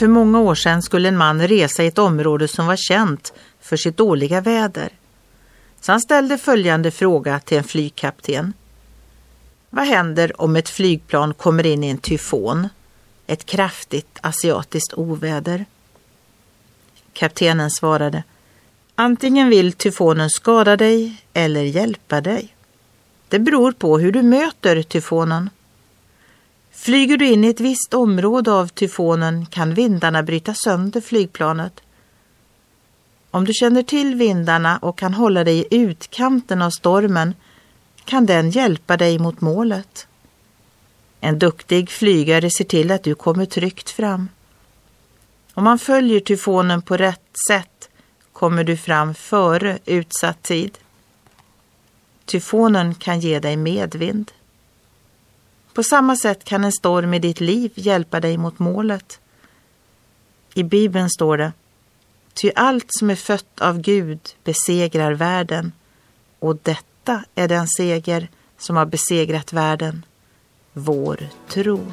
För många år sedan skulle en man resa i ett område som var känt för sitt dåliga väder. Så han ställde följande fråga till en flygkapten. Vad händer om ett flygplan kommer in i en tyfon? Ett kraftigt asiatiskt oväder. Kaptenen svarade. Antingen vill tyfonen skada dig eller hjälpa dig. Det beror på hur du möter tyfonen. Flyger du in i ett visst område av tyfonen kan vindarna bryta sönder flygplanet. Om du känner till vindarna och kan hålla dig i utkanten av stormen kan den hjälpa dig mot målet. En duktig flygare ser till att du kommer tryggt fram. Om man följer tyfonen på rätt sätt kommer du fram före utsatt tid. Tyfonen kan ge dig medvind. På samma sätt kan en storm i ditt liv hjälpa dig mot målet. I Bibeln står det Ty allt som är fött av Gud besegrar världen och detta är den seger som har besegrat världen, vår tro.